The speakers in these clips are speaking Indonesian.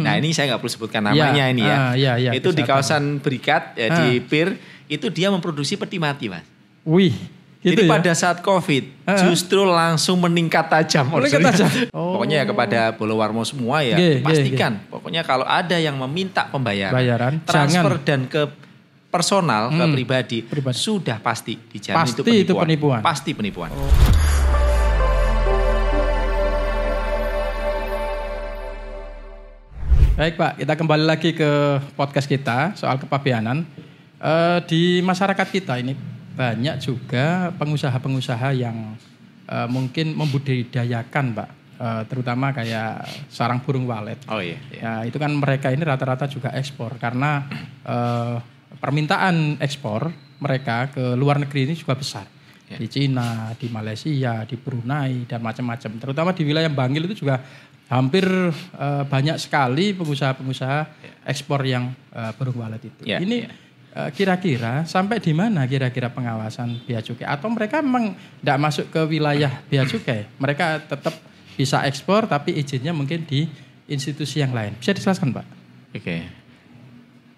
hmm. Nah ini saya nggak perlu sebutkan namanya Ya, ini ya. ah, ya, ya, itu di kawasan Berikat ya, di Ah. PIR itu dia memproduksi peti mati mas. Wih, gitu Jadi ya? pada saat COVID Ah. justru langsung meningkat tajam. Meningkat tajam. Oh. Pokoknya ya kepada Bolowarmo semua ya nggih, pastikan. Pokoknya kalau ada yang meminta pembayaran, Bayaran, transfer jangan. dan ke personal ke Hmm, pribadi, pribadi. sudah pasti dijamin Pasti itu penipuan. itu penipuan. Pasti penipuan. Baik Pak, kita kembali lagi ke podcast kita soal kepabeanan. Eh, di masyarakat kita ini banyak juga pengusaha-pengusaha yang eh, mungkin membudidayakan Pak, Eh, terutama kayak sarang burung walet. Oh iya. iya. Ya itu kan mereka ini rata-rata juga ekspor karena eh, permintaan ekspor mereka ke luar negeri ini juga besar. Ya. Di Cina, di Malaysia, di Brunei dan macam-macam. Terutama di wilayah Bangil itu juga hampir eh, banyak sekali pengusaha-pengusaha ekspor yang burung walet itu. Ya, ini ya. eh, kira-kira sampai di mana kira-kira pengawasan bea cukai atau mereka memang tidak masuk ke wilayah bea cukai? Mereka tetap bisa ekspor tapi izinnya mungkin di institusi yang lain. Bisa dijelaskan, Pak? Oke.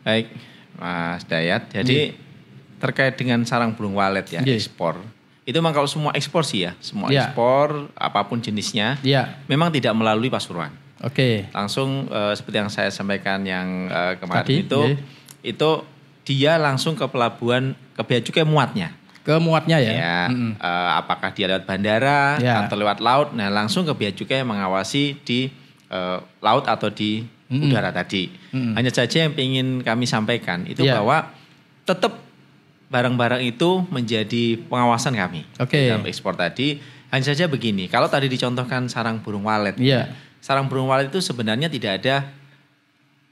Baik, Mas Dayat. Jadi terkait dengan sarang burung walet ya, Nggih. ekspor. Itu memang kalau semua ekspor sih ya, semua Ya. ekspor apa pun jenisnya Iya. memang tidak melalui Pasuruan. Oke. Langsung eh, seperti yang saya sampaikan yang eh, kemarin Tadi, itu nggih. itu dia langsung ke pelabuhan ke bea cukai muatnya. Ke muatnya ya. Ya, Mm-mm. eh, apakah dia lewat bandara Ya. atau lewat laut? Nah, langsung ke bea cukai yang mengawasi di eh, laut atau di Mm-mm. udara tadi. Mm-mm. Hanya saja yang ingin kami sampaikan itu Ya. bahwa tetap barang-barang itu menjadi pengawasan kami Oke. dalam ekspor tadi. Hanya saja begini, kalau tadi dicontohkan sarang burung walet, Iya. sarang burung walet itu sebenarnya tidak ada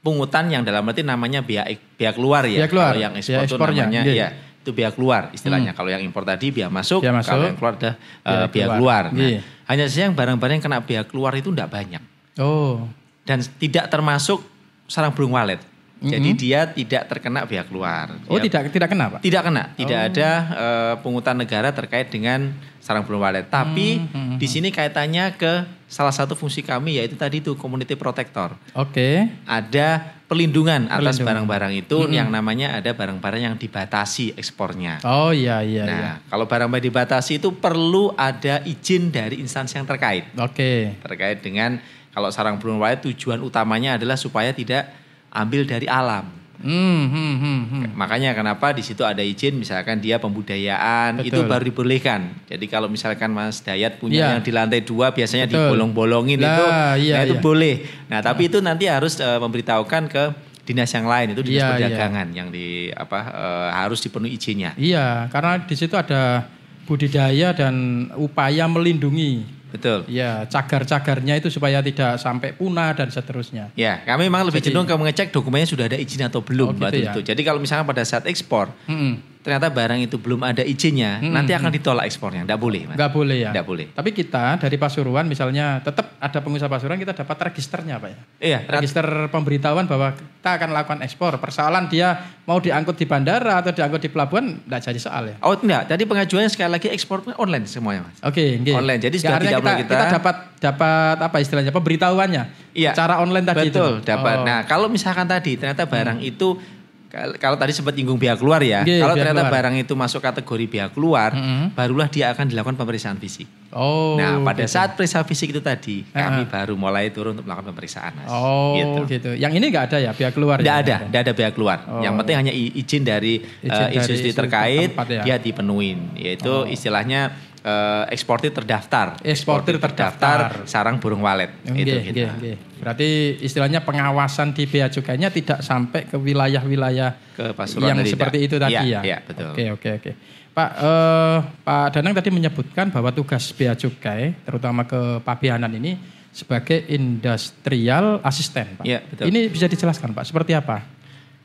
pungutan yang dalam arti namanya biaya biaya keluar ya. Biaya keluar, Kalau yang ekspor biaya itu ekspornya, namanya iya. ya itu biaya keluar istilahnya. Kalau yang impor tadi biaya masuk, Biaya masuk, kalau yang keluar ada biaya eh, biaya keluar. keluar. Nah, Iya. hanya saja yang barang-barang yang kena biaya keluar itu tidak banyak Oh. dan tidak termasuk sarang burung walet. Jadi dia tidak terkena biaya keluar. Oh, Dia- tidak tidak kena, Pak? tidak kena, tidak Oh. ada eh, pungutan negara terkait dengan sarang burung walet. Tapi Hmm, di sini kaitannya ke salah satu fungsi kami yaitu tadi itu community protector. Oke. Ada pelindungan atas Pelindungan. barang-barang itu yang namanya ada barang-barang yang dibatasi ekspornya. Oh iya iya nah, iya. kalau barang-barang dibatasi itu perlu ada izin dari instansi yang terkait. Oke. Terkait dengan kalau sarang burung walet tujuan utamanya adalah supaya tidak ambil dari alam. Hmm, hmm, hmm, hmm. Makanya kenapa di situ ada izin misalkan dia pembudayaan itu Betul. baru dibolehkan. Jadi kalau misalkan Mas Dayat punya Iya. yang di lantai dua biasanya Betul. dibolong-bolongin itu, iya, nah itu iya. boleh. Nah tapi itu nanti harus eh, memberitahukan ke dinas yang lain itu dinas Iya, iya. perdagangan yang di apa eh, harus dipenuhi izinnya. Iya, karena di situ ada budidaya dan upaya melindungi Betul. ya cagar-cagarnya itu supaya tidak sampai punah dan seterusnya. Ya, kami memang lebih Jadi- cenderung ke mengecek dokumennya sudah ada izin atau belum Oh, gitu ya. itu. Jadi kalau misalkan pada saat ekspor Hmm, ternyata barang itu belum ada izinnya, Hmm, nanti akan ditolak ekspornya. Tidak boleh, Mas. nggak boleh ya. Nggak boleh. Tapi kita dari Pasuruan misalnya tetap ada pengusaha Pasuruan kita dapat registernya Pak ya. Iya, Register pemberitahuan bahwa kita akan lakukan ekspor. Persoalan dia mau diangkut di bandara atau diangkut di pelabuhan nggak jadi soal ya. Oh enggak, tadi pengajuannya sekali lagi ekspor online semuanya mas. Oke, nggih. Online, jadi Ya, sudah tidak kita, perlu kita- dapat dapat apa istilahnya pemberitahuannya. Iya. Cara online tadi Betul, itu. dapat. Oh. Nah kalau misalkan tadi ternyata barang itu kal- kalau tadi sempat nyinggung biaya keluar ya, Nggih, kalau biaya ternyata keluar. barang itu masuk kategori biaya keluar, Mm-mm. barulah dia akan dilakukan pemeriksaan fisik. Oh. nah pada gitu. saat periksa fisik itu tadi, Ah, kami ah. baru mulai turun untuk melakukan pemeriksaan mas. Oh, gitu. Yang ini nggak ada ya biaya keluar Tidak ya? ada, tidak ada biaya keluar. Oh. Yang penting hanya izin dari Izin dari institusi terkait, ya. dia dipenuhin. Yaitu Oh. istilahnya eh, eksportir terdaftar. Eksportir terdaftar. sarang burung walet. itu Nggih, gitu. nggih, nggih. Berarti istilahnya pengawasan di bea cukainya tidak sampai ke wilayah-wilayah Ke Pasuruan yang seperti tidak. itu tadi Iya, ya. iya, betul. Oke, oke, oke. Pak eh, Pak Danang tadi menyebutkan bahwa tugas bea cukai terutama ke Pabianan ini sebagai industrial asisten, Pak. Iya, betul. Ini bisa dijelaskan, Pak, seperti apa?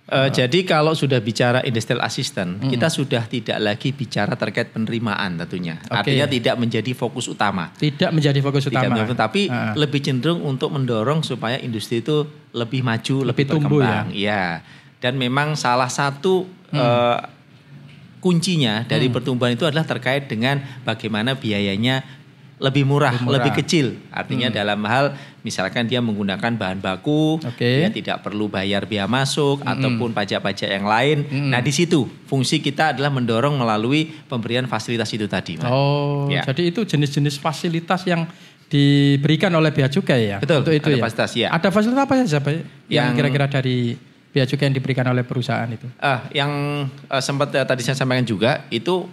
Eh, jadi kalau sudah bicara industrial assistant, kita sudah tidak lagi bicara terkait penerimaan tentunya. Oke. Artinya tidak menjadi fokus utama. Tidak menjadi fokus Tidak utama. menjadi- tapi Ah. lebih cenderung untuk mendorong supaya industri itu lebih maju, lebih, Lebih tumbuh berkembang. Iya. Dan memang salah satu eh, kuncinya dari pertumbuhan itu adalah terkait dengan bagaimana biayanya lebih murah, Lebih murah. lebih kecil. Artinya dalam hal misalkan dia menggunakan bahan baku, Oke. dia tidak perlu bayar biaya masuk ataupun pajak-pajak yang lain. Nah, di situ fungsi kita adalah mendorong melalui pemberian fasilitas itu tadi, Mas. Oh, Ya. jadi itu jenis-jenis fasilitas yang diberikan oleh bea cukai ya? Betul, Untuk itu ada ya? fasilitas, ya. Ada fasilitas apa saja Pak? Yang Yang- kira-kira dari bea cukai yang diberikan oleh perusahaan itu? Ah, yang eh, sempat eh, tadi saya sampaikan juga itu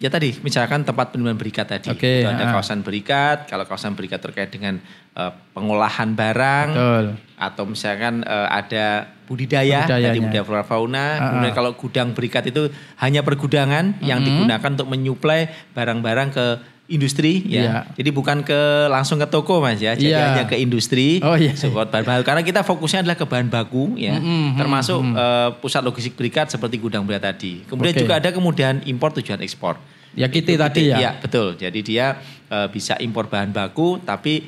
ya tadi misalkan tempat penyimpan berikat tadi. Oke, itu ada ah. kawasan berikat, kalau kawasan berikat terkait dengan eh, pengolahan barang Betul. atau misalkan eh, ada budidaya, tadi budidaya flora fauna. Kemudian ah. kalau gudang berikat itu hanya pergudangan yang digunakan untuk menyuplai barang-barang ke industri ya. Iya. Jadi bukan ke langsung ke toko Mas ya. Jadi Iya. hanya ke industri Oh, iya. support bahan baku karena kita fokusnya adalah ke bahan baku ya. Mm-mm, Termasuk eh, pusat logistik berikat seperti gudang berikat tadi. Kemudian Oke. juga ada kemudian impor tujuan ekspor. Ya, kita tadi ya? Iya, betul. Jadi dia eh, bisa impor bahan baku tapi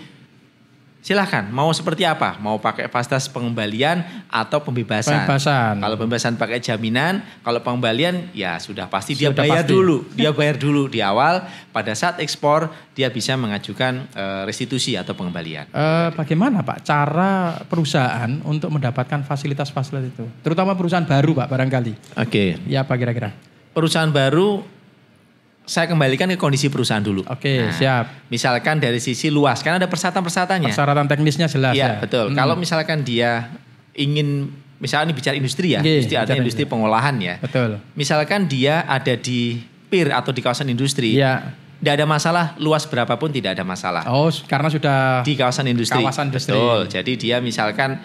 silahkan mau seperti apa mau pakai fasilitas pengembalian atau pembebasan Pembebasan. kalau pembebasan pakai jaminan kalau pengembalian ya sudah pasti dia Sudah bayar pasti. dulu dia bayar dulu di awal pada saat ekspor dia bisa mengajukan eh, restitusi atau pengembalian Eh, bagaimana Pak cara perusahaan untuk mendapatkan fasilitas-fasilitas itu? Terutama perusahaan baru Pak barangkali. oke Ya apa kira-kira? perusahaan baru saya kembalikan ke kondisi perusahaan dulu Oke, Nah, siap. misalkan dari sisi luas karena ada persyaratan-persyaratannya Persyaratan teknisnya jelas Iya ya. betul. Hmm. Kalau misalkan dia ingin misalnya ini bicara industri ya, Oke, industri artinya industri pengolahan ya. Betul. Misalkan dia ada di pir atau di kawasan industri, Iya. tidak ada masalah luas berapapun tidak ada masalah Oh, karena sudah di kawasan industri. Kawasan industri. Betul. Jadi dia misalkan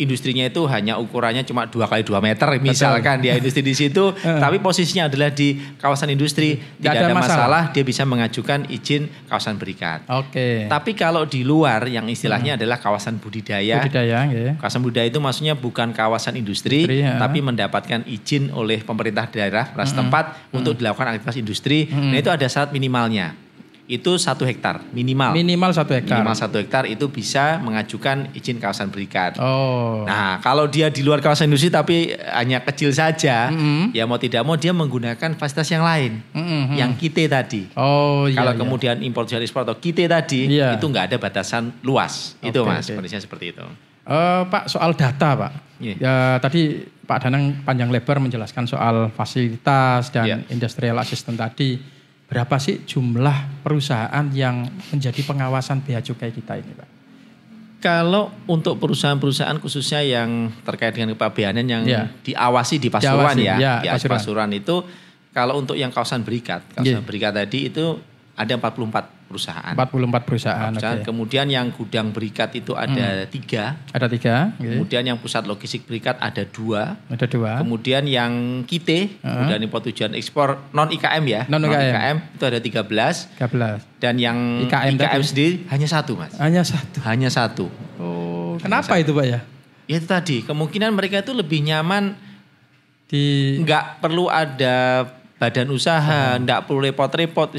industrinya itu hanya ukurannya cuma dua kali dua meter misalkan dia industri di situ tapi posisinya adalah di kawasan industri tidak ada ada masalah. masalah dia bisa mengajukan izin kawasan berikat Oke. tapi kalau di luar yang istilahnya adalah kawasan budidaya, Budidaya, kawasan budidaya itu maksudnya bukan kawasan industri, Industri, ya. tapi mendapatkan izin oleh pemerintah daerah ras tempat untuk dilakukan aktivitas industri. Nah itu ada syarat minimalnya. Itu satu hektar minimal. Minimal satu hektar. Minimal satu hektar itu bisa mengajukan izin kawasan berikat. Oh. Nah, kalau dia di luar kawasan industri tapi hanya kecil saja, Mm-mm. ya mau tidak mau dia menggunakan fasilitas yang lain, Mm-mm. yang kite tadi. Oh iya. Kalau iya. kemudian impor jual ekspor atau kite tadi Iya. itu nggak ada batasan luas. itu Oke, Mas, oke. kondisinya seperti itu. Eh, Pak soal data Pak. Iya. Ya tadi Pak Danang panjang lebar menjelaskan soal fasilitas dan Iya. industrial assistant tadi. Berapa sih jumlah perusahaan yang menjadi pengawasan bea cukai kita ini Pak? Kalau untuk perusahaan-perusahaan khususnya yang terkait dengan kepabeanan yang Iya. diawasi di Pasuruan Diawasi, ya, ya, di Pasuruan. Pasuruan itu kalau untuk yang kawasan berikat, kawasan Iya. berikat tadi itu ada 44 perusahaan. 44 perusahaan. Perusahaan. oke. Kemudian yang gudang berikat itu ada tiga. Ada tiga. oke. Kemudian yang pusat logistik berikat ada dua. Ada dua. Kemudian yang KITE, kemudian impor tujuan ekspor non IKM ya, Non-IKM. itu ada 13 13. dan yang IKM IKM, sendiri hanya satu mas, Hanya satu. hanya satu. Oh, kenapa itu Pak ya? Ya itu tadi kemungkinan mereka itu lebih nyaman, Di nggak perlu ada badan usaha, nggak perlu repot-repot.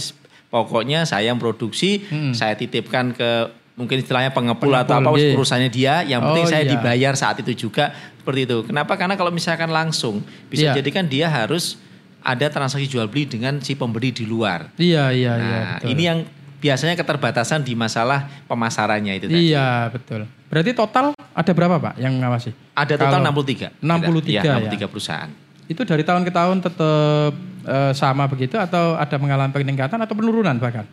Pokoknya saya yang produksi, Hmm. saya titipkan ke mungkin istilahnya pengepul, Pengepul, atau apa iya. perusahaannya dia. Yang penting Oh, saya iya. dibayar saat itu juga seperti itu. Kenapa? Karena kalau misalkan langsung bisa Iya. jadi kan dia harus ada transaksi jual beli dengan si pemberi di luar. Iya, iya, iya. Nah, betul. ini yang biasanya keterbatasan di masalah pemasarannya itu tadi. Iya, betul. Berarti total ada berapa Pak yang mengawasi? Ada total Kalau 63. 63 Iya, ya. 63 perusahaan. Itu dari tahun ke tahun tetap eh, sama begitu atau ada mengalami peningkatan atau penurunan bahkan?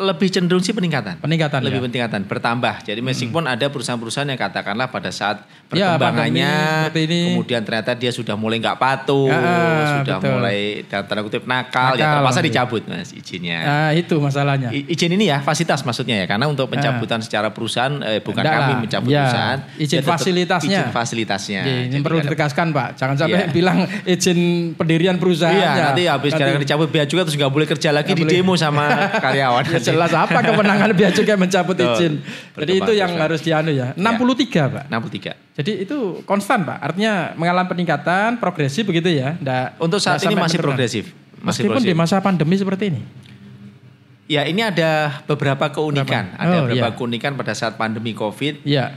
Lebih cenderung sih peningkatan. Peningkatan Lebih ya? peningkatan, bertambah. Jadi meskipun ada perusahaan-perusahaan yang katakanlah pada saat Ya, perkembangannya, seperti ini. kemudian ternyata dia sudah mulai nggak patuh, Ya, sudah betul. mulai dalam tanda kutip nakal, ya Nakal, terpaksa iya. dicabut mas izinnya. Nah, itu masalahnya. I- Izin ini ya fasilitas maksudnya ya, karena untuk pencabutan secara perusahaan eh, bukan kami mencabut Ya, perusahaan, izin fasilitasnya. Izin fasilitasnya. Oke, ini Jadi perlu ada- ditegaskan Pak. Jangan sampai Iya. bilang izin pendirian perusahaan. Iya, nanti habis kadang dicabut bea cukai terus nggak boleh kerja lagi di demo sama karyawan. Ya jelas apa kewenangan bea cukai mencabut Betul. izin. Jadi itu yang Berkembang harus dianu ya. 63 Pak. 63. Jadi itu konstan Pak. Artinya mengalami peningkatan progresif begitu ya. Nggak, Untuk saat ini masih progresif. Masih Meskipun di progresif. masa pandemi seperti ini. Ya ini ada beberapa keunikan. Berapa? Ada Oh, beberapa iya. keunikan pada saat pandemi COVID. Iya.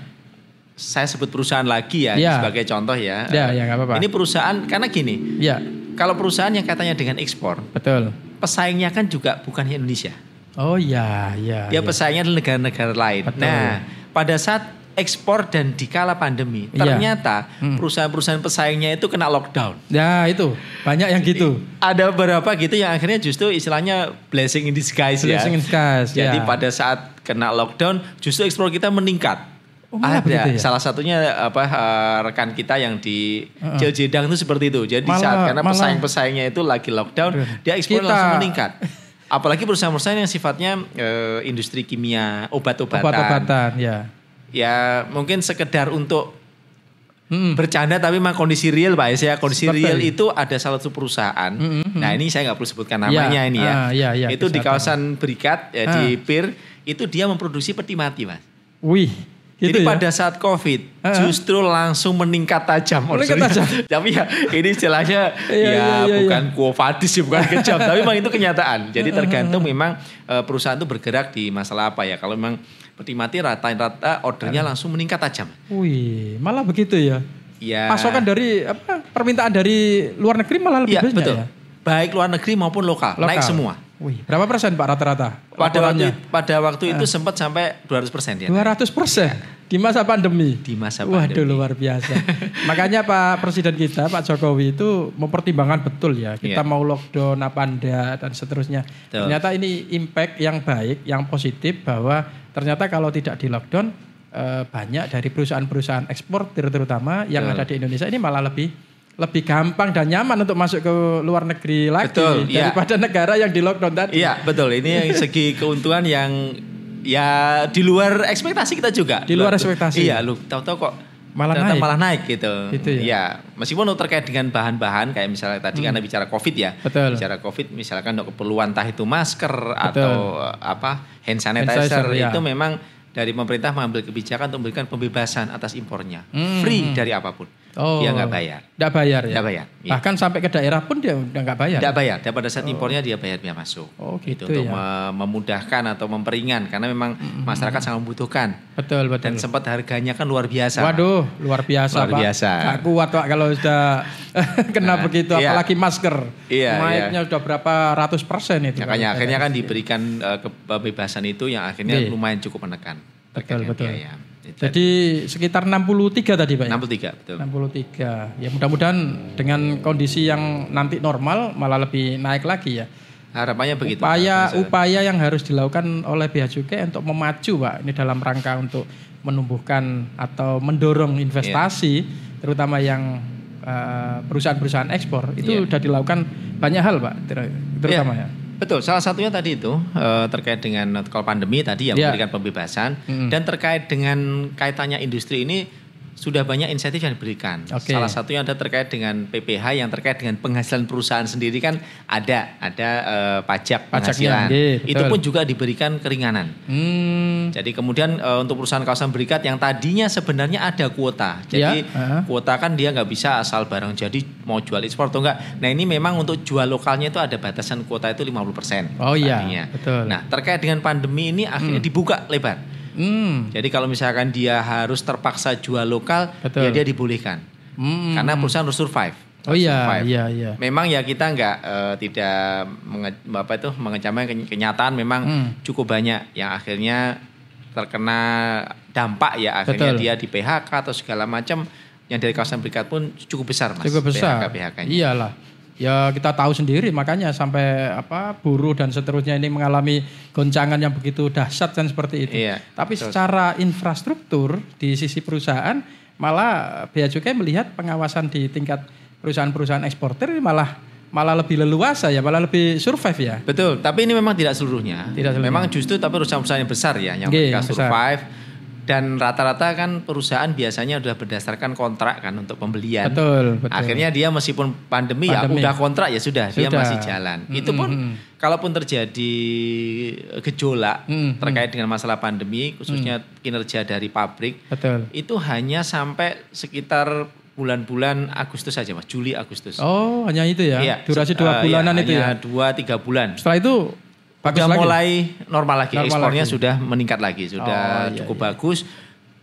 Saya sebut perusahaan lagi ya, Iya. sebagai contoh ya. Ya, ya apa-apa. Ini perusahaan karena gini, Iya, kalau perusahaan yang katanya dengan ekspor, betul. pesaingnya kan juga bukan Indonesia. Oh iya, iya. Dia iya. pesaingnya adalah negara-negara lain. Betul. Nah, pada saat ekspor dan dikala pandemi, Iya. ternyata Hmm. perusahaan-perusahaan pesaingnya itu kena lockdown. Ya itu banyak yang gitu. Ada beberapa gitu yang akhirnya justru istilahnya blessing in disguise ya. Blessing in disguise, Jadi ya. pada saat kena lockdown, justru ekspor kita meningkat. Oh, Ada ya? salah satunya apa eh, rekan kita yang di Heeh. Cijedang itu seperti itu. Jadi Malah- saat karena malah- pesaing-pesaingnya itu lagi lockdown, Aduh. dia ekspor langsung meningkat. Apalagi perusahaan-perusahaan yang sifatnya eh, industri kimia, obat-obatan. Obat-obatan, ya. Ya mungkin sekedar untuk Hmm. bercanda tapi memang kondisi real Pak ya kondisi Seperti. real itu ada salah satu perusahaan Mm-hmm. nah ini saya nggak perlu sebutkan namanya Ya, ini ya ah, ya, ya, itu di kawasan Berikat ya, di Ah. PIR itu dia memproduksi peti mati Mas Wih, jadi ya. pada saat COVID Ah. justru langsung meningkat tajam Meningkat tajam. tapi ya ini istilahnya Iya, ya iya, iya, bukan kuofadis ya bukan kejam tapi memang itu kenyataan jadi tergantung memang eh, perusahaan itu bergerak di masalah apa ya kalau memang peti mati rata-rata ordernya langsung meningkat tajam Wih, malah begitu ya. ya Pasokan dari apa? Permintaan dari luar negeri malah lebih Iya banyak betul. ya. Baik luar negeri maupun lokal, Lokal. naik semua. Wih, berapa persen Pak rata-rata? Pada waktu pada waktu itu sempat sampai 200 persen ya. 200 persen di masa pandemi. Di masa Waduh pandemi. luar biasa. Makanya Pak Presiden kita Pak Jokowi itu mempertimbangkan betul ya kita Iya. mau lockdown apa enggak dan seterusnya. Betul. Ternyata ini impact yang baik, yang positif bahwa ternyata kalau tidak di lockdown eh, banyak dari perusahaan-perusahaan ekspor terutama yang Betul. ada di Indonesia ini malah lebih lebih gampang dan nyaman untuk masuk ke luar negeri lagi Betul, iya. daripada negara yang di lockdown tadi. Iya betul. Ini yang segi keuntungan yang ya di luar ekspektasi kita juga. Di luar ekspektasi. Iya, lu tahu-tahu kok Malah naik. malah naik gitu. Gitu ya? Iya, meskipun untuk terkait dengan bahan-bahan kayak misalnya tadi karena bicara Covid ya. Hmm. Betul. Bicara Covid misalkan untuk keperluan entah itu masker atau eh, apa hand sanitizer, sanitizer, ya. itu memang dari pemerintah mengambil kebijakan untuk memberikan pembebasan atas impornya. Hmm. Free dari apa pun. Oh. Dia nggak bayar. Nggak bayar ya. Nggak bayar, iya. Bahkan sampai ke daerah pun dia nggak bayar. Tidak bayar. Dan pada saat impornya dia bayar biaya masuk. Oh, gitu untuk ya. me- memudahkan atau memperingan karena memang masyarakat sangat membutuhkan Betul betul. dan sempat harganya kan luar biasa. Waduh, luar biasa Luar Pak. biasa. Nggak kuat Pak kalau sudah kena Nah, begitu, iya. apalagi masker. Iya, Naiknya sudah berapa ratus persen itu. Makanya akhirnya kan diberikan eh, kebebasan itu yang akhirnya Iya. lumayan cukup menekan. Betul, betul. biaya. Jadi sekitar 63 tadi Pak ya? 63 betul. 63. Ya mudah-mudahan dengan kondisi yang nanti normal malah lebih naik lagi ya. Harapannya begitu. upaya Mas. upaya yang harus dilakukan oleh Bea Cukai untuk memacu Pak ini dalam rangka untuk menumbuhkan atau mendorong investasi terutama yang eh, perusahaan-perusahaan ekspor itu Iya. sudah dilakukan banyak hal Pak ter- terutama Iya, ya. Betul, salah satunya tadi itu eh, terkait dengan kalau pandemi tadi yang Iya. memberikan pembebasan Mm. dan terkait dengan kaitannya industri ini sudah banyak insentif yang diberikan. Oke. Salah satunya ada terkait dengan PPH yang terkait dengan penghasilan perusahaan sendiri kan ada ada eh, pajak Pajaknya, penghasilan. iya, itu pun juga diberikan keringanan. Hmm, Jadi kemudian eh, untuk perusahaan kawasan berikat yang tadinya sebenarnya ada kuota. Jadi heeh. kuota kan dia nggak bisa asal barang jadi mau jual ekspor atau enggak. Nah ini memang untuk jual lokalnya itu ada batasan kuota itu 50%. Oh iya, tadinya. betul. Nah terkait dengan pandemi ini akhirnya dibuka lebar. Hmm, Jadi kalau misalkan dia harus terpaksa jual lokal, Betul. ya dia dibolehkan. hmm. Karena perusahaan harus survive. Oh iya, iya, iya. Memang ya kita nggak eh, tidak menge, apa itu mengecamai keny- kenyataan memang Hmm. cukup banyak yang akhirnya terkena dampak ya akhirnya Betul. dia di PHK atau segala macam yang dari kawasan berikat pun cukup besar mas cukup besar. PHK PHK-nya. Iyalah. Ya kita tahu sendiri makanya sampai apa buruh dan seterusnya ini mengalami goncangan yang begitu dahsyat kan seperti itu. Iya, Tapi betul. secara infrastruktur di sisi perusahaan malah Bea Cukai melihat pengawasan di tingkat perusahaan-perusahaan eksportir ini malah malah lebih leluasa ya, malah lebih survive ya. Betul, tapi ini memang tidak seluruhnya. Tidak seluruhnya. Memang justru tapi perusahaan-perusahaan yang besar ya yang Oke, mereka besar. Dan rata-rata kan perusahaan biasanya udah berdasarkan kontrak kan untuk pembelian. Betul, betul. Akhirnya dia meskipun pandemi, Pandemi. ya udah kontrak ya sudah, dia Sudah. masih jalan. Mm, Itu pun mm, mm. kalaupun terjadi gejolak Mm, terkait dengan masalah pandemi khususnya kinerja dari pabrik Betul. itu hanya sampai sekitar bulan-bulan Agustus saja Mas, Juli Agustus. Oh, hanya itu ya. Iya, Durasi dua eh, bulanan iya, itu ya. hanya dua tiga bulan. Setelah itu bagus Sudah lagi. mulai normal lagi, Normal ekspornya lagi. sudah meningkat lagi, sudah Oh, iya, cukup bagus.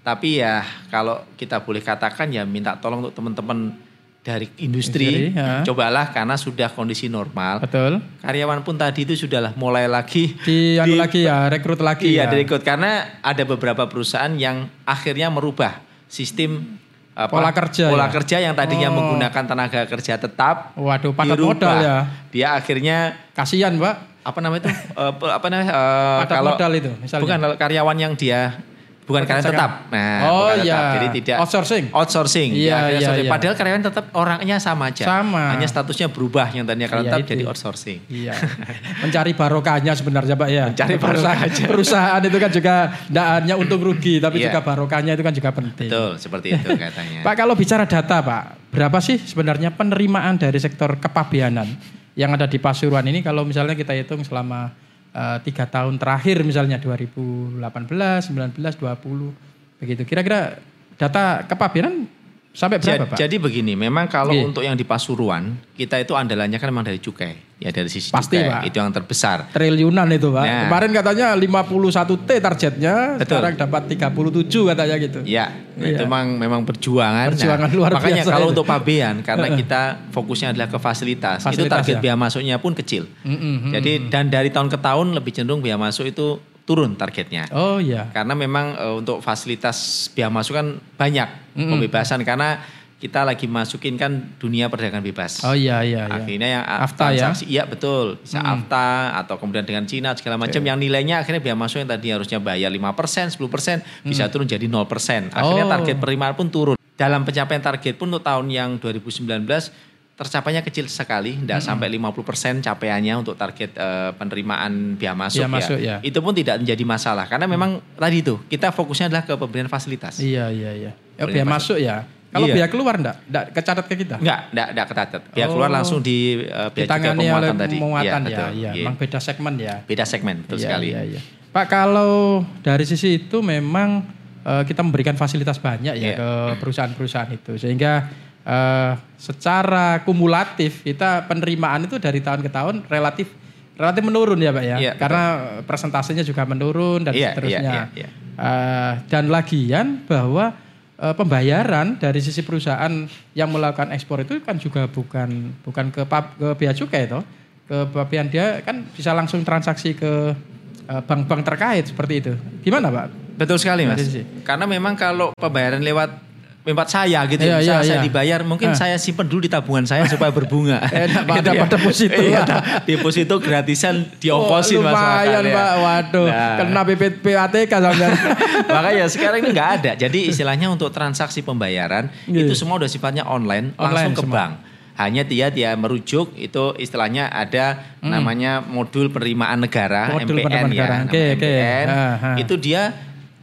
Tapi ya kalau kita boleh katakan ya minta tolong untuk teman-teman dari industri, Industri, ya. cobalah karena sudah kondisi normal. Betul. Karyawan pun tadi itu sudahlah mulai lagi Di, anu lagi ya, rekrut lagi Iya, ya. direkrut karena ada beberapa perusahaan yang akhirnya merubah sistem apa, Pola kerja pola ya? kerja yang tadinya Oh. menggunakan tenaga kerja tetap Waduh, padat dirubah. modal ya. Dia akhirnya Kasihan, Pak. Apa namanya itu? Pe- apa namanya? eh, Padat kalau modal itu, misalnya. bukan karyawan yang dia bukan karyawan tetap. Nah, Oh, bukan tetap. iya. Jadi tidak Outsourcing. Outsourcing. Iya, akhirnya iya, outsourcing. iya. Padahal karyawan tetap orangnya sama aja. Sama. Hanya statusnya berubah yang tadinya karyawan Iya, tetap itu. jadi outsourcing. Iya. Mencari barokahnya sebenarnya, Pak ya. Mencari perusahaan, barokahnya. perusahaan itu kan juga tidak hanya untung rugi, tapi Iya. juga barokahnya itu kan juga penting. Betul, seperti itu katanya. Pak kalau bicara data Pak, berapa sih sebenarnya penerimaan dari sektor kepabianan yang ada di Pasuruan ini kalau misalnya kita hitung selama eh, tiga tahun terakhir misalnya 2018, 19, 20 begitu. Kira-kira data kepabianan sampai berapa Ja- Pak? Jadi begini, memang kalau Iya. untuk yang di Pasuruan, kita itu andalannya kan memang dari cukai. Ya dari sisi Pasti, cukai, Pak. itu yang terbesar. Triliunan itu Pak. Nah. Kemarin katanya 51 T targetnya, Betul. sekarang dapat 37 katanya gitu. Ya, Iya. itu memang memang perjuangan. Perjuangan luar makanya biasa kalau itu. untuk pabean, karena kita fokusnya adalah ke fasilitas, itu Fasilitas, target ya. biaya masuknya pun kecil. Mm, mm, mm. Jadi dan dari tahun ke tahun lebih cenderung biaya masuk itu turun targetnya. Oh iya. Karena memang eh, untuk fasilitas biaya masuk kan banyak Mm-mm. pembebasan karena kita lagi masukin kan dunia perdagangan bebas. Oh iya iya iya. Akhirnya yang AFTA ya? Iya betul. Bisa Hmm. AFTA atau kemudian dengan Cina segala macam yang nilainya akhirnya biaya masuk yang tadi harusnya bayar 5%, 10% bisa turun jadi 0%. Akhirnya Hmm. Oh. target penerimaan pun turun. Dalam pencapaian target pun untuk tahun yang 2019 tercapainya kecil sekali, tidak Hmm. sampai 50% capaiannya untuk target eh, penerimaan biaya masuk, Biaya masuk, ya. Itu pun tidak menjadi masalah karena memang tadi itu kita fokusnya adalah ke pemberian fasilitas. Iya iya iya. Oh, biaya masuk. masuk ya. Kalau Iya. biaya keluar enggak? Enggak kecatat ke kita? Enggak, enggak, enggak kecatat. Biaya Oh. keluar langsung di uh, biaya oleh pemuatan tadi. pemuatan ya. betul. Iya, Iya. memang beda segmen ya. Beda segmen, betul Iya, sekali. Iya, iya. Pak kalau dari sisi itu memang eh, kita memberikan fasilitas banyak ya Iya. ke perusahaan-perusahaan itu sehingga eh, secara kumulatif kita penerimaan itu dari tahun ke tahun relatif relatif menurun ya Pak ya. Iya, Karena persentasenya juga menurun dan Iya, seterusnya. iya, iya, iya. Eh, dan lagian bahwa eh, pembayaran dari sisi perusahaan yang melakukan ekspor itu kan juga bukan bukan ke ke bea cukai itu ke pabean dia kan bisa langsung transaksi ke bank-bank terkait seperti itu. Gimana Pak? Betul sekali, Mas. Karena memang kalau pembayaran lewat lewat saya gitu, Iya, misalnya iya, saya iya. dibayar, mungkin Ah. saya simpen dulu di tabungan saya supaya berbunga. Enak, Pak, Gitu dapat deposito. Iya, deposito gratisan diongkosin oh, Mas lumayan ya. Pak. Waduh, Nah. kena PPATK sampean. Makanya sekarang ini nggak ada. Jadi istilahnya untuk transaksi pembayaran Iya. itu semua udah sifatnya online, Online langsung ke semua. bank. Hanya dia dia merujuk itu istilahnya ada namanya modul penerimaan negara Hmm. Modul MPN penerimaan ya. negara. oke. MPN. Ah, ah. Itu dia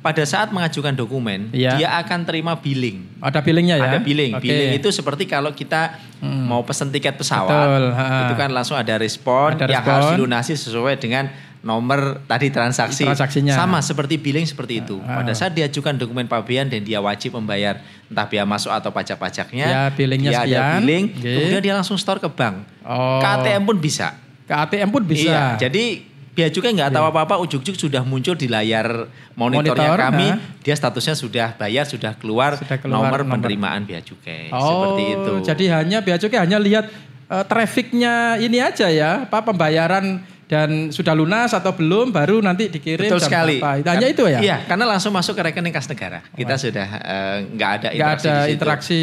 pada saat mengajukan dokumen, Iya. dia akan terima billing. Ada billingnya ya? Ada billing. Oke. Billing itu seperti kalau kita mau pesen tiket pesawat, Betul, ha. itu kan langsung ada respon Ada yang respon. harus dilunasi sesuai dengan nomor tadi transaksi. Transaksinya. Sama seperti billing seperti itu. Pada saat diajukan dokumen pabean dan dia wajib membayar entah biaya masuk atau pajak-pajaknya, Ya, billingnya dia ada sekian. billing, Oke. kemudian dia langsung store ke bank. Oh. Ke ATM pun bisa. Ke ATM pun bisa. Iya, jadi Biaya cukai nggak tahu apa-apa, ujuk-ujuk sudah muncul di layar monitornya Monitor, kami. ha. Dia statusnya sudah bayar, sudah keluar, Sudah keluar nomor, nomor. penerimaan biaya cukai. Oh, Seperti itu. Jadi hanya bea cukai hanya lihat eh, trafficnya ini aja ya, apa pembayaran dan sudah lunas atau belum, baru nanti dikirim. Betul sekali. berapa. Hanya itu ya. Iya, karena langsung masuk ke rekening kas negara. Kita sudah eh, nggak ada Nggak interaksi ada di situ. interaksi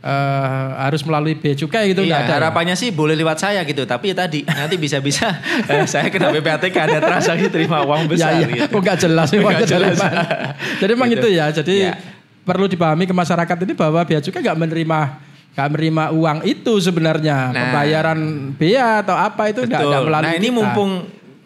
eh, harus melalui bea cukai gitu Iya, ada. ya? harapannya sih boleh lewat saya gitu, tapi ya tadi nanti bisa-bisa eh, saya kena PPATK ada transaksi terima uang besar ya, ya. gitu. Oh, nggak jelas Nggak memang jelas. Jadi memang Gitu. itu ya. Jadi Iya. perlu dipahami ke masyarakat ini bahwa bea cukai nggak menerima nggak menerima uang itu sebenarnya Nah. pembayaran bea atau apa itu nggak Betul. melalui Nah ini kita. mumpung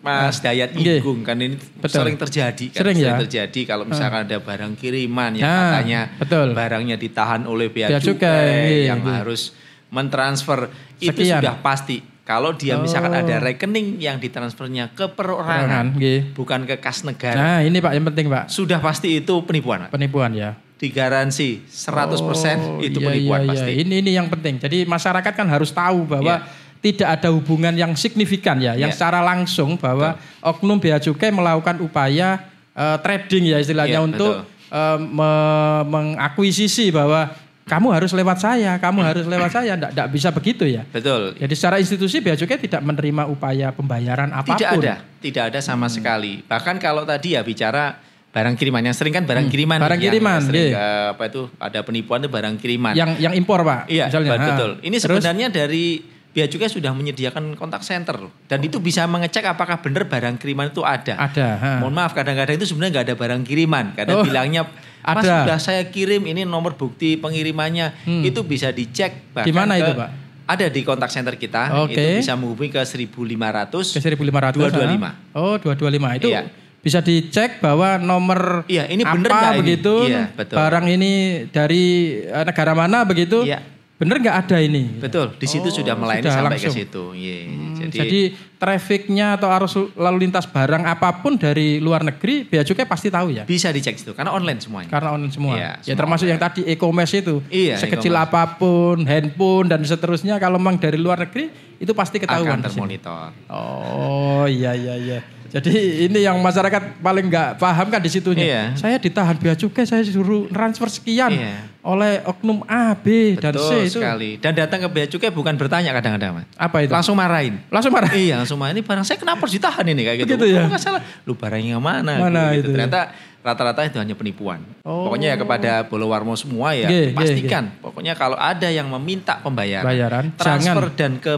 Mas Dayat Nggih. Igung kan ini Betul. sering terjadi kan Sering ya? terjadi kalau misalkan ada barang kiriman yang Nah, katanya betul. barangnya ditahan oleh bea, Bea cukai, cukai, yang harus mentransfer itu Sekian. sudah pasti kalau dia misalkan Oh. ada rekening yang ditransfernya ke Perorangan, bukan ke kas negara Nah ini pak yang penting pak sudah pasti itu penipuan Pak. penipuan ya. digaransi 100% Oh, itu iya, penipuan iya, pasti iya. Ini ini yang penting. Jadi masyarakat kan harus tahu bahwa tidak ada hubungan yang signifikan ya, yang Iya. secara langsung bahwa oknum bea cukai melakukan upaya eh, trading ya istilahnya Iya, untuk eh, me- mengakuisisi bahwa kamu harus lewat saya, kamu harus lewat saya, enggak bisa begitu ya. Betul. Jadi secara institusi bea cukai tidak menerima upaya pembayaran apa pun. Tidak ada, tidak ada sama hmm. sekali. Bahkan kalau tadi ya bicara barang kiriman yang sering kan barang hmm, kiriman barang kiriman yang sering, uh, apa itu ada penipuan itu barang kiriman yang yang impor pak iya misalnya. betul ini sebenarnya Terus? dari Bea Cukai sudah menyediakan kontak center loh. Dan itu bisa mengecek apakah benar barang kiriman itu ada. Ada. Ha. Mohon maaf kadang-kadang itu sebenarnya nggak ada barang kiriman. Kadang oh, bilangnya Mas ada. sudah saya kirim ini nomor bukti pengirimannya. Hmm. Itu bisa dicek. Di mana itu Pak? Ada di kontak center kita. Okay. Itu bisa menghubungi ke 1500. Ke 1500. 225. Ha? Oh 225 itu. Iya bisa dicek bahwa nomor iya, ini apa bener begitu iya, betul. barang ini dari eh, negara mana begitu iya. Bener nggak ada ini? Betul, di situ oh, sudah melayani sudah sampai langsung. ke situ. Yeah. Hmm, jadi, jadi trafficnya atau arus lalu lintas barang apa pun dari luar negeri, bea cukai pasti tahu ya. Bisa dicek itu, karena online semuanya. Karena online semua. Ya, ya termasuk online. yang tadi e-commerce itu, iya, sekecil e apa pun, handphone dan seterusnya, kalau memang dari luar negeri itu pasti ketahuan. Akan termonitor. Oh iya iya iya. Jadi ini yang masyarakat paling nggak paham kan di situnya. Iya. Saya ditahan bea cukai, saya suruh transfer sekian iya. Oleh oknum A, B, Betul dan C itu. sekali. Dan datang ke bea cukai bukan bertanya kadang-kadang, Mas. Apa itu? Langsung marahin. Langsung marah. Iya, langsung marah. Ini barang saya kenapa harus ditahan ini kayak gitu. gitu ya? Oh, salah. Lu barangnya mana? Mana gitu. itu? Ternyata rata-rata itu hanya penipuan. Oh. Pokoknya ya kepada Bolowarmo semua ya G, pastikan. G, G. Pokoknya kalau ada yang meminta pembayaran, Bayaran, transfer jangan. dan ke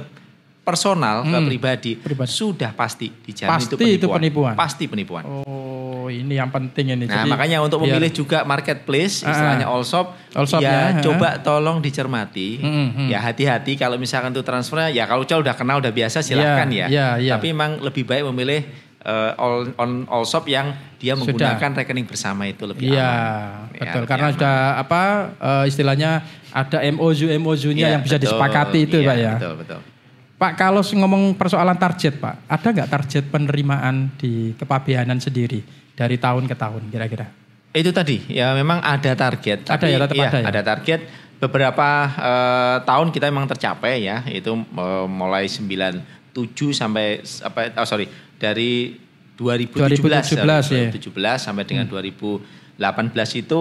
personal hmm. ke pribadi, pribadi sudah pasti dijamin pasti itu penipuan. itu penipuan. Pasti penipuan. Oh, ini yang penting ini. Nah, Jadi, makanya untuk memilih juga marketplace, uh, istilahnya all shop, all shop ya, ya coba tolong dicermati. Hmm, hmm. Ya hati-hati kalau misalkan itu transfernya ya kalau udah kenal udah biasa silahkan yeah, ya. Yeah, yeah. Tapi memang lebih baik memilih uh, all on all shop yang dia menggunakan sudah. rekening bersama itu lebih ya, aman. betul. Ya, Karena sudah apa uh, istilahnya ada MOU MOU-nya ya, yang bisa betul, disepakati itu, ya, Pak ya. Betul, betul. Pak kalau ngomong persoalan target Pak, ada nggak target penerimaan di kepabianan sendiri dari tahun ke tahun kira-kira? Itu tadi ya memang ada target. Ada tapi, ya tetap iya, ada ya. Ada target beberapa uh, tahun kita memang tercapai ya itu uh, mulai 97 sampai apa oh sorry dari 2017 2017, 2017 ya. sampai dengan hmm. 2018 itu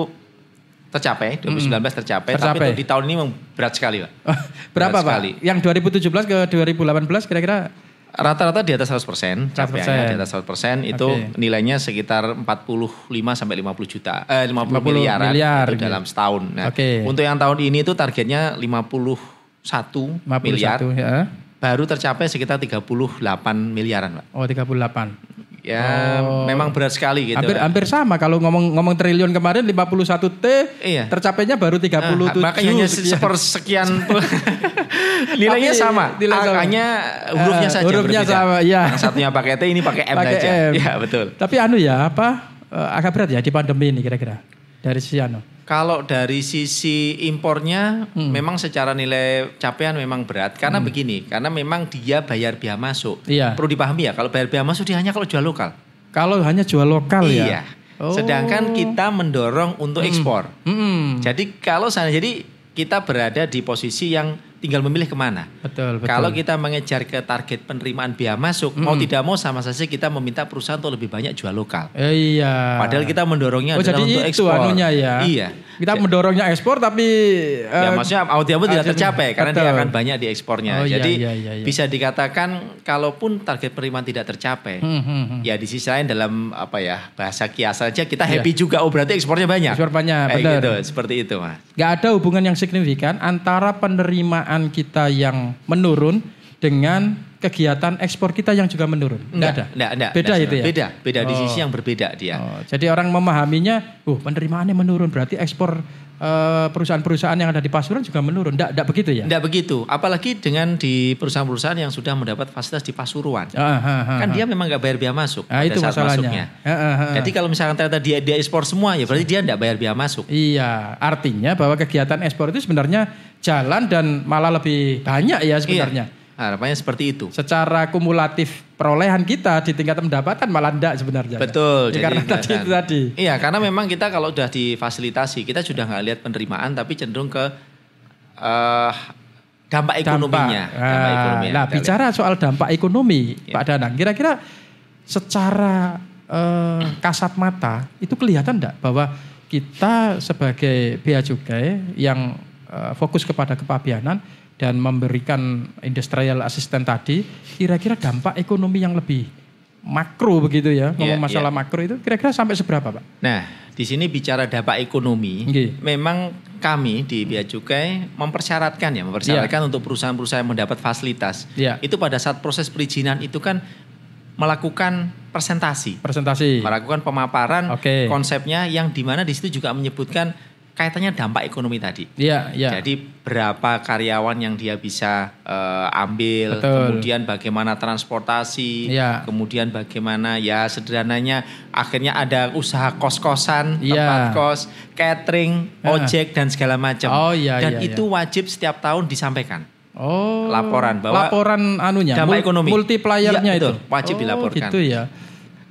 tercapai 2019 hmm. tercapai, tercapai. tapi di tahun ini memang berat sekali pak. Berapa berat pak? Sekali. Yang 2017 ke 2018 kira-kira rata-rata di atas 100 persen, capaiannya di atas 100 persen itu okay. nilainya sekitar 45 sampai 50 juta, eh 50, 50 miliaran miliar, itu dalam setahun. Nah, okay. untuk yang tahun ini itu targetnya 51, 51 miliar. Ya. Baru tercapai sekitar 38 miliaran, Pak. Oh, 38. Ya, oh. memang berat sekali gitu. Hampir hampir sama kalau ngomong ngomong triliun kemarin 51 T, iya. tercapainya baru 37. Nah, makanya sekian. sekian nilainya Tapi, sama. Nilai Angkanya hurufnya uh, saja hurufnya berbeda. sama, ya. Yang satunya pakai T, ini pakai M pakai saja. M. Ya, betul. Tapi anu ya, apa uh, agak berat ya di pandemi ini kira-kira dari si anu. Kalau dari sisi impornya hmm. memang secara nilai capaian memang berat karena hmm. begini, karena memang dia bayar biaya masuk. Iya. Perlu dipahami ya, kalau bayar biaya masuk dia hanya kalau jual lokal. Kalau hanya jual lokal iya. ya. Iya. Oh. Sedangkan kita mendorong untuk hmm. ekspor. Hmm. Jadi kalau sana jadi kita berada di posisi yang tinggal memilih ke mana. Betul, betul. Kalau kita mengejar ke target penerimaan biaya masuk, hmm. mau tidak mau sama saja kita meminta perusahaan untuk lebih banyak jual lokal. Eh, iya. Padahal kita mendorongnya oh, adalah jadi untuk itu ekspor. anunya ya. Iya. Kita mendorongnya ekspor tapi ya uh, maksudnya mau tidak tidak tercapai karena dia akan banyak di ekspornya. Oh, iya, jadi iya, iya, iya. bisa dikatakan kalaupun target penerimaan tidak tercapai, hmm, hmm, hmm. ya di sisi lain dalam apa ya bahasa kias saja kita happy iya. juga. Oh berarti ekspornya banyak. Ekspor banyak. Kayak benar. gitu, seperti itu mas. Gak ada hubungan yang signifikan antara penerimaan kita yang menurun dengan kegiatan ekspor kita yang juga menurun. Enggak, ada. Enggak, enggak. Beda enggak, itu ya. Beda, beda oh. di sisi yang berbeda dia. Oh, jadi orang memahaminya, uh penerimaannya menurun berarti ekspor Eh, perusahaan-perusahaan yang ada di Pasuruan juga menurun. Tidak, tidak begitu ya? Tidak begitu. Apalagi dengan di perusahaan-perusahaan yang sudah mendapat fasilitas di Pasuruan. Ah, ah, ah, kan dia memang nggak bayar biaya masuk ah, itu saat masalahnya. masuknya. Ah, ah, ah. Jadi kalau misalkan ternyata dia dia ekspor semua ya berarti dia tidak bayar biaya masuk. Iya, artinya bahwa kegiatan ekspor itu sebenarnya jalan dan malah lebih banyak ya sebenarnya. Iya. Harapannya seperti itu. Secara kumulatif perolehan kita di tingkat pendapatan malah tidak sebenarnya. Betul. Ya, karena tadi itu tadi. Iya, karena memang kita kalau sudah difasilitasi, kita sudah nggak lihat penerimaan, tapi cenderung ke uh, dampak ekonominya. Dampak, dampak ah, ekonomi nah, bicara lihat. soal dampak ekonomi, ya. Pak Danang, kira-kira secara uh, kasat mata itu kelihatan enggak bahwa kita sebagai bea cukai yang uh, fokus kepada kepabianan dan memberikan industrial assistant tadi, kira-kira dampak ekonomi yang lebih makro begitu ya, ngomong yeah, masalah yeah. makro itu kira-kira sampai seberapa Pak? Nah, di sini bicara dampak ekonomi, okay. memang kami di Bea Cukai mempersyaratkan ya, mempersyaratkan yeah. untuk perusahaan-perusahaan yang mendapat fasilitas. Yeah. Itu pada saat proses perizinan itu kan melakukan presentasi, presentasi, melakukan pemaparan okay. konsepnya yang di mana di situ juga menyebutkan kaitannya dampak ekonomi tadi. Iya, iya. Jadi berapa karyawan yang dia bisa uh, ambil, Betul. kemudian bagaimana transportasi, ya. kemudian bagaimana ya sederhananya akhirnya ada usaha kos-kosan, ya. tempat kos, catering, ya. ojek dan segala macam. Oh iya Dan iya, itu iya. wajib setiap tahun disampaikan. Oh. Laporan bahwa laporan anunya dampak ekonomi multipliernya ya, itu wajib oh, dilaporkan. Gitu ya.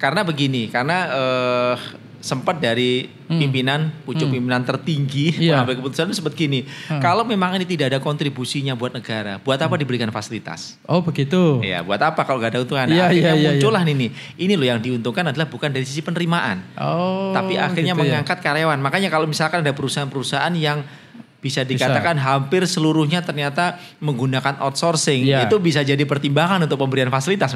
Karena begini, karena uh, sempat dari hmm. pimpinan pucuk hmm. pimpinan tertinggi yeah. mengambil keputusan itu sempat gini hmm. kalau memang ini tidak ada kontribusinya buat negara buat apa hmm. diberikan fasilitas oh begitu ya buat apa kalau nggak ada untungan yeah, akhirnya yeah, yeah, muncullah yeah. ini ini loh yang diuntungkan adalah bukan dari sisi penerimaan oh, tapi akhirnya gitu ya. mengangkat ya. karyawan makanya kalau misalkan ada perusahaan-perusahaan yang bisa dikatakan bisa. hampir seluruhnya ternyata menggunakan outsourcing ya. itu bisa jadi pertimbangan untuk pemberian fasilitas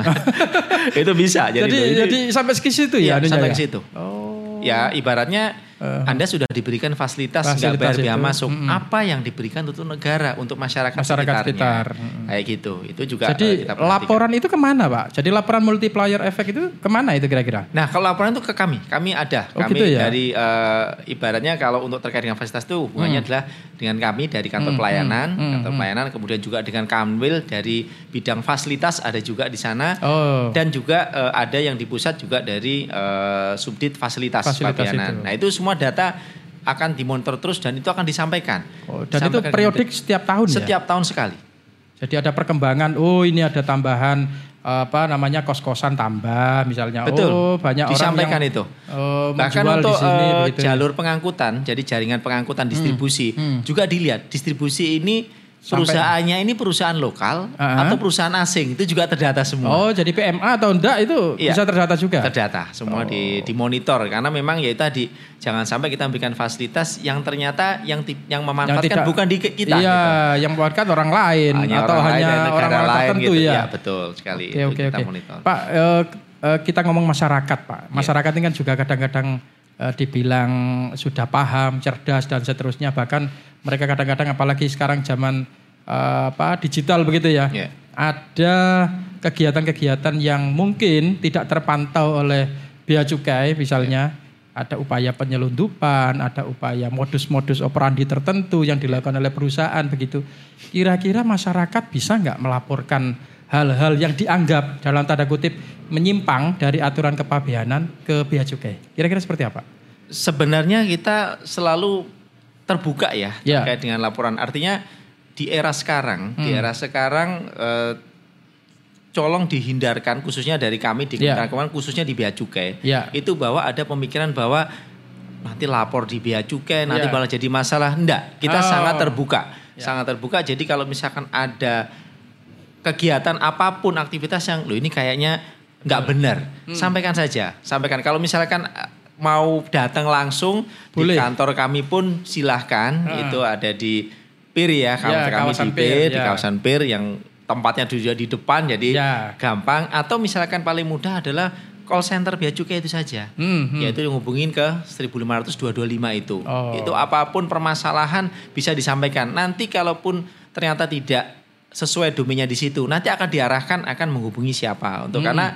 itu bisa jadi jadi, jadi sampai ke situ ya, ya sampai ke situ oh ya ibaratnya uh, Anda sudah diberikan fasilitas nggak bayar biaya masuk. Mm -hmm. Apa yang diberikan untuk negara, untuk masyarakat, masyarakat sekitar. Kayak gitu. Itu juga Jadi uh, laporan itu ke mana Pak? Jadi laporan multiplier efek itu ke mana itu kira-kira? Nah kalau laporan itu ke kami. Kami ada. Oh, kami gitu ya? dari uh, ibaratnya kalau untuk terkait dengan fasilitas itu hubungannya hmm. adalah dengan kami dari kantor hmm. pelayanan, hmm. kantor hmm. pelayanan, kemudian juga dengan Kamwil dari bidang fasilitas ada juga di sana. Oh. Dan juga uh, ada yang di pusat juga dari uh, subdit fasilitas, fasilitas Itu. Nah itu semua data akan dimonitor terus dan itu akan disampaikan. Oh, dan itu periodik setiap tahun setiap ya? Setiap tahun sekali. Jadi ada perkembangan, oh ini ada tambahan apa namanya kos-kosan tambah misalnya. Betul. Oh banyak disampaikan orang yang itu. Uh, Bahkan untuk di sini, uh, jalur pengangkutan, jadi jaringan pengangkutan distribusi hmm, hmm. juga dilihat distribusi ini perusahaannya ini perusahaan lokal uh -huh. atau perusahaan asing itu juga terdata semua. Oh, jadi PMA atau enggak itu iya, bisa terdata juga. Terdata, semua oh. di dimonitor karena memang ya tadi jangan sampai kita memberikan fasilitas yang ternyata yang yang memanfaatkan yang tidak, bukan di kita. Iya, gitu. yang memanfaatkan orang lain hanya atau orang hanya lain orang-orang tertentu gitu. ya. ya. betul sekali. Oke, oke, oke. Pak, uh, uh, kita ngomong masyarakat, Pak. Iya. Masyarakat yeah. ini kan juga kadang-kadang uh, dibilang sudah paham, cerdas dan seterusnya bahkan mereka kadang-kadang apalagi sekarang zaman uh, apa digital begitu ya. Yeah. Ada kegiatan-kegiatan yang mungkin tidak terpantau oleh bea cukai misalnya yeah. ada upaya penyelundupan, ada upaya modus-modus operandi tertentu yang dilakukan oleh perusahaan begitu. Kira-kira masyarakat bisa nggak melaporkan hal-hal yang dianggap dalam tanda kutip menyimpang dari aturan kepabeanan ke bea cukai? Kira-kira seperti apa? Sebenarnya kita selalu terbuka ya, ya. terkait dengan laporan. Artinya di era sekarang, hmm. di era sekarang eh, colong dihindarkan khususnya dari kami di Kementerian yeah. Keuangan khususnya di bea cukai. Yeah. Itu bahwa ada pemikiran bahwa nanti lapor di bea cukai nanti yeah. malah jadi masalah. Enggak, kita oh. sangat terbuka. Yeah. Sangat terbuka. Jadi kalau misalkan ada kegiatan apa pun aktivitas yang lo ini kayaknya nggak benar, hmm. sampaikan saja. Sampaikan kalau misalkan mau datang langsung Boleh. di kantor kami pun silahkan uh. itu ada di PIR ya, ya kami di PIR, PIR di ya. kawasan PIR yang tempatnya juga di depan jadi ya. gampang atau misalkan paling mudah adalah call center bea cukai itu saja. Hmm, hmm. Yaitu hubungin ke 15500 225 itu. Oh. Itu apa pun permasalahan bisa disampaikan. Nanti kalaupun ternyata tidak sesuai domainnya di situ, nanti akan diarahkan akan menghubungi siapa untuk hmm. karena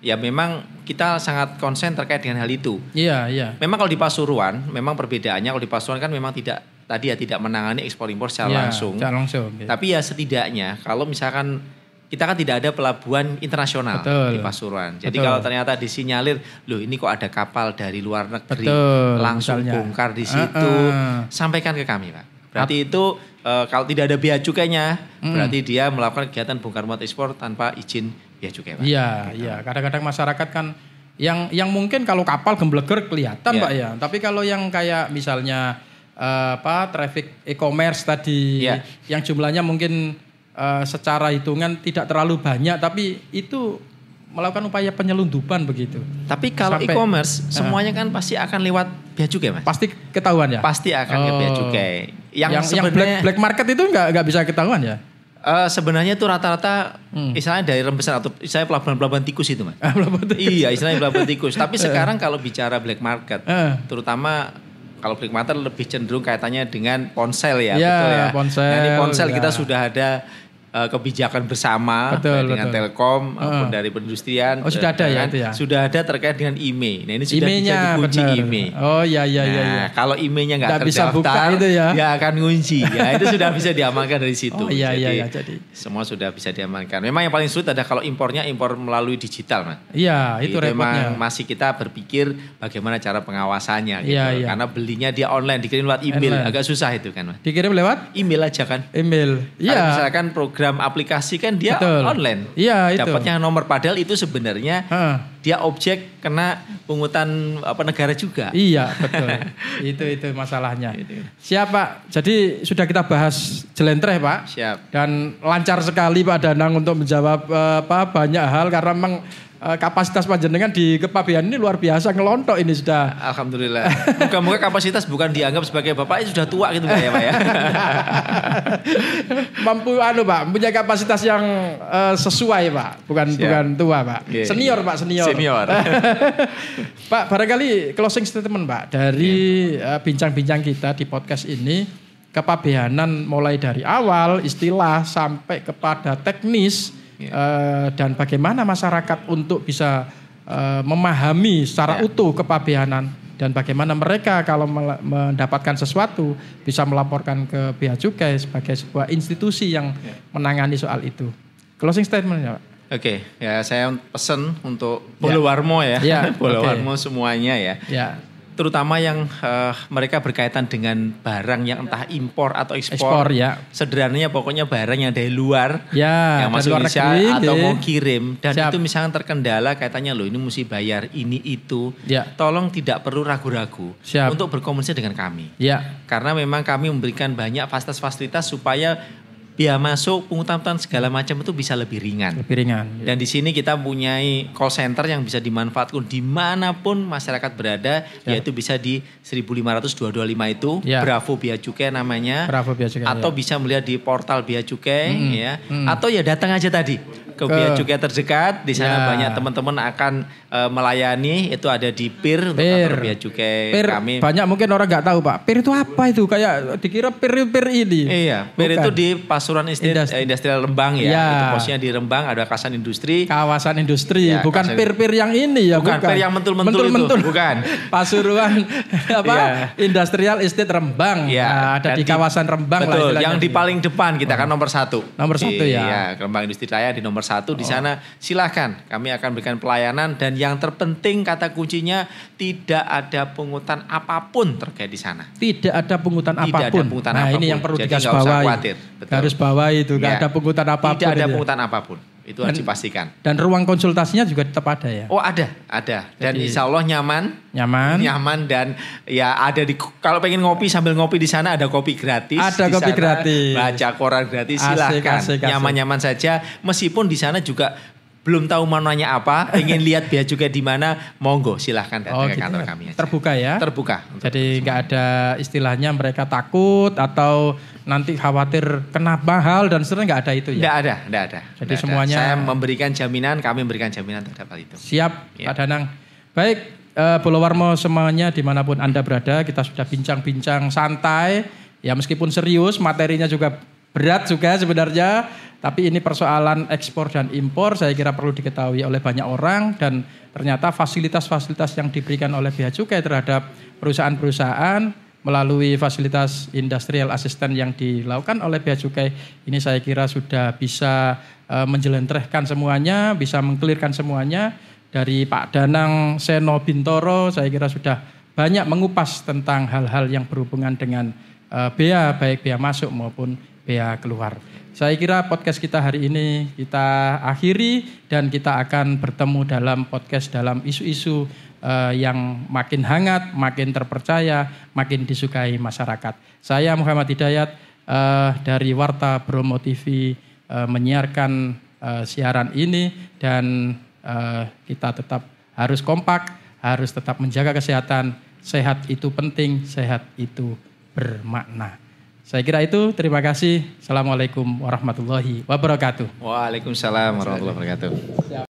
ya memang kita sangat konsen terkait dengan hal itu. Iya, iya. Memang kalau di Pasuruan, memang perbedaannya kalau di Pasuruan kan memang tidak tadi ya tidak menangani ekspor impor secara ya, langsung. Secara langsung. Ya. Tapi ya setidaknya kalau misalkan kita kan tidak ada pelabuhan internasional Betul. di Pasuruan. Jadi Betul. kalau ternyata disinyalir, loh ini kok ada kapal dari luar negeri Betul, langsung misalnya. bongkar di situ, uh, uh. sampaikan ke kami, Pak. Berarti Ap itu uh, kalau tidak ada biaya cukainya, hmm. berarti dia melakukan kegiatan bongkar muat ekspor tanpa izin biaya cukai, Pak. Iya, gitu. iya. Kadang-kadang masyarakat kan yang yang mungkin kalau kapal gembleger kelihatan, yeah. Pak ya. Tapi kalau yang kayak misalnya uh, apa traffic e-commerce tadi yeah. yang jumlahnya mungkin uh, secara hitungan tidak terlalu banyak, tapi itu melakukan upaya penyelundupan begitu. Tapi kalau e-commerce uh, semuanya kan pasti akan lewat bea cukai, Mas. Pasti ketahuan ya? Pasti akan oh. ke bea cukai. Yang, yang, yang black, black market itu nggak nggak bisa ketahuan ya? eh, sebenarnya itu rata-rata Hmm. istilahnya dari rembesan atau istilahnya pelabuhan-pelabuhan tikus itu, Mas. Ah, belum betul. iya, istilahnya pelabuhan tikus. Tapi sekarang kalau bicara black market, Eh. terutama kalau black market lebih cenderung kaitannya dengan ponsel ya, Ya, betul ya. ponsel, Nah, di ponsel ya. kita sudah ada eh, kebijakan bersama Betul, baik dengan betul. Telkom maupun Eh. dari perindustrian. Oh, sudah ada ya kan, itu ya? Sudah ada terkait dengan IMEI. Nah, ini sudah IMEI-nya bisa dikunci benar. IMEI. Oh iya iya iya. Nah, iya. kalau IMEI-nya nggak Nggak bisa buka terdaftar, itu ya? dia akan ngunci. Ya, itu sudah bisa diamankan dari situ. Oh iya iya iya jadi. semua sudah bisa diamankan. Memang yang paling sulit adalah kalau impornya impor melalui digital, Mas. Iya itu, repotnya. memang masih kita berpikir bagaimana cara pengawasannya gitu. Iya, iya. Karena belinya dia online, dikirim lewat email, Online. agak susah itu kan, Mas. Dikirim lewat Email aja kan. email. Iya. misalkan program aplikasi kan dia Betul. online. Iya itu. Dapatnya nomor padahal itu sebenarnya Heeh. dia objek kena pungutan apa negara juga. Iya betul. itu itu masalahnya. Gitu. Siap Pak. Jadi sudah kita bahas jelentreh Pak. Siap. Dan lancar sekali Pak Danang untuk menjawab eh, apa banyak hal karena memang eh, kapasitas panjenengan di kepabian ini luar biasa ngelontok ini sudah. Alhamdulillah. Moga-moga kapasitas bukan dianggap sebagai bapak itu sudah tua gitu Pak ya Pak ya. mampu anu Pak, punya kapasitas yang eh, sesuai Pak, bukan Siap. bukan tua Pak. Iya, senior iya. Pak, senior. Senior. Pak, barangkali closing statement Pak dari eh, bincang-bincang kita di podcast ini kepabeanan mulai dari awal istilah sampai kepada teknis Iya. eh, dan bagaimana masyarakat untuk bisa eh, memahami secara Ya. utuh kepabeanan dan bagaimana mereka kalau mendapatkan sesuatu bisa melaporkan ke bea cukai sebagai sebuah institusi yang Ya. menangani soal itu. Closing statementnya Pak. Oke, ya saya pesen untuk Ya. Bolowarmo ya. Ya, Bolowarmo semuanya ya. Ya, Terutama yang eh, mereka berkaitan dengan barang yang entah impor atau ekspor. ekspor ya. Sederhananya pokoknya barang yang dari luar Ya, yang dari masuk luar Indonesia negeri, atau nggih. mau kirim dan Siap. itu misalnya terkendala kaitannya loh ini mesti bayar ini itu. Ya. Tolong tidak perlu ragu-ragu untuk berkomunikasi dengan kami. Ya, Karena memang kami memberikan banyak fasilitas-fasilitas supaya biaya masuk, pungutan segala macam itu bisa lebih ringan. lebih ringan. Dan di sini kita punyai call center yang bisa dimanfaatkan di mana pun masyarakat berada, yaitu bisa di 15525 itu, Ya. Bravo Bea Cukai namanya. Bravo Bea Cukai, Atau ya. bisa melihat di portal Bea Cukai, Mm-mm, ya. mm. Atau ya datang aja tadi ke, Ke- Bea Cukai terdekat. Di sana Ya. banyak teman-teman akan eh, melayani. Itu ada di PIR, untuk PIR. kantor Bea Cukai Pir, kami. banyak mungkin orang nggak tahu Pak. Pir itu apa itu? Kayak dikira pir-pir ini. Iya, PIR Bukan. itu di Pasuruan Industri. eh, Industrial Rembang ya. Ya. Itu posisinya di Rembang, ada kawasan industri. Kawasan industri, Ya, bukan pir-pir yang ini ya, Bukan, pir yang mentul-mentul itu, Mentul-mentul. bukan. Pasuruan apa? Iya. Industrial Estate Rembang. Ya, Nah, ada dan di kawasan Rembang lah Betul, istilahnya. yang di paling depan kita kan nomor satu. Nomor satu ya. Iya, Rembang Industri Raya di nomor satu. Di sana silahkan kami akan berikan pelayanan dan yang terpenting kata kuncinya tidak ada pungutan apa pun terkait di sana. Tidak ada pungutan Tidak ada apa pun. pungutan nah, ini apa pun. yang perlu Jadi digaris bawahi. khawatir. Betul. Garis bawahi itu nggak Ya. ada pungutan apa pun. Tidak ada pungutan apa pun. Itu harus dipastikan. Dan ruang konsultasinya juga tetap ada ya. Oh ada, ada. Dan Jadi- insya Allah nyaman, Nyaman. nyaman dan ya ada di kalau pengen ngopi sambil ngopi di sana ada kopi gratis. Ada Di kopi sana gratis. Baca koran gratis Asik, silahkan. Nyaman-nyaman saja. Meskipun di sana juga belum tahu manuanya apa, ingin lihat biaya juga di mana, monggo silahkan datang Oh, ke gitu. kantor kami aja. Terbuka ya. Terbuka. Jadi nggak ada istilahnya mereka takut atau nanti khawatir kena mahal dan seterusnya nggak ada itu ya. Tidak ada, tidak ada. Jadi Nggak ada. semuanya- saya memberikan jaminan, kami memberikan jaminan terhadap hal itu. Siap Ya. Pak Danang. Baik eh, Bolowarmo semuanya di mana pun anda berada kita sudah bincang-bincang santai. Ya meskipun serius materinya juga berat juga sebenarnya. Tapi ini persoalan ekspor dan impor saya kira perlu diketahui oleh banyak orang dan ternyata fasilitas-fasilitas yang diberikan oleh Bea Cukai terhadap perusahaan-perusahaan melalui fasilitas industrial assistant yang dilakukan oleh Bea Cukai ini saya kira sudah bisa eh, menjelentrehkan semuanya, bisa mengkelirkan semuanya dari Pak Danang Seno Bintoro saya kira sudah banyak mengupas tentang hal-hal yang berhubungan dengan eh, bea baik bea masuk maupun bea keluar. Saya kira podcast kita hari ini kita akhiri dan kita akan bertemu dalam podcast dalam isu-isu eh, yang makin hangat, makin terpercaya, makin disukai masyarakat. Saya Muhammad Hidayat eh, dari Warta Bromo TV eh, menyiarkan eh, siaran ini dan eh, kita tetap harus kompak, harus tetap menjaga kesehatan. Sehat itu penting, sehat itu bermakna. Saya kira itu. Terima kasih. Assalamualaikum warahmatullahi wabarakatuh. Waalaikumsalam warahmatullahi wabarakatuh.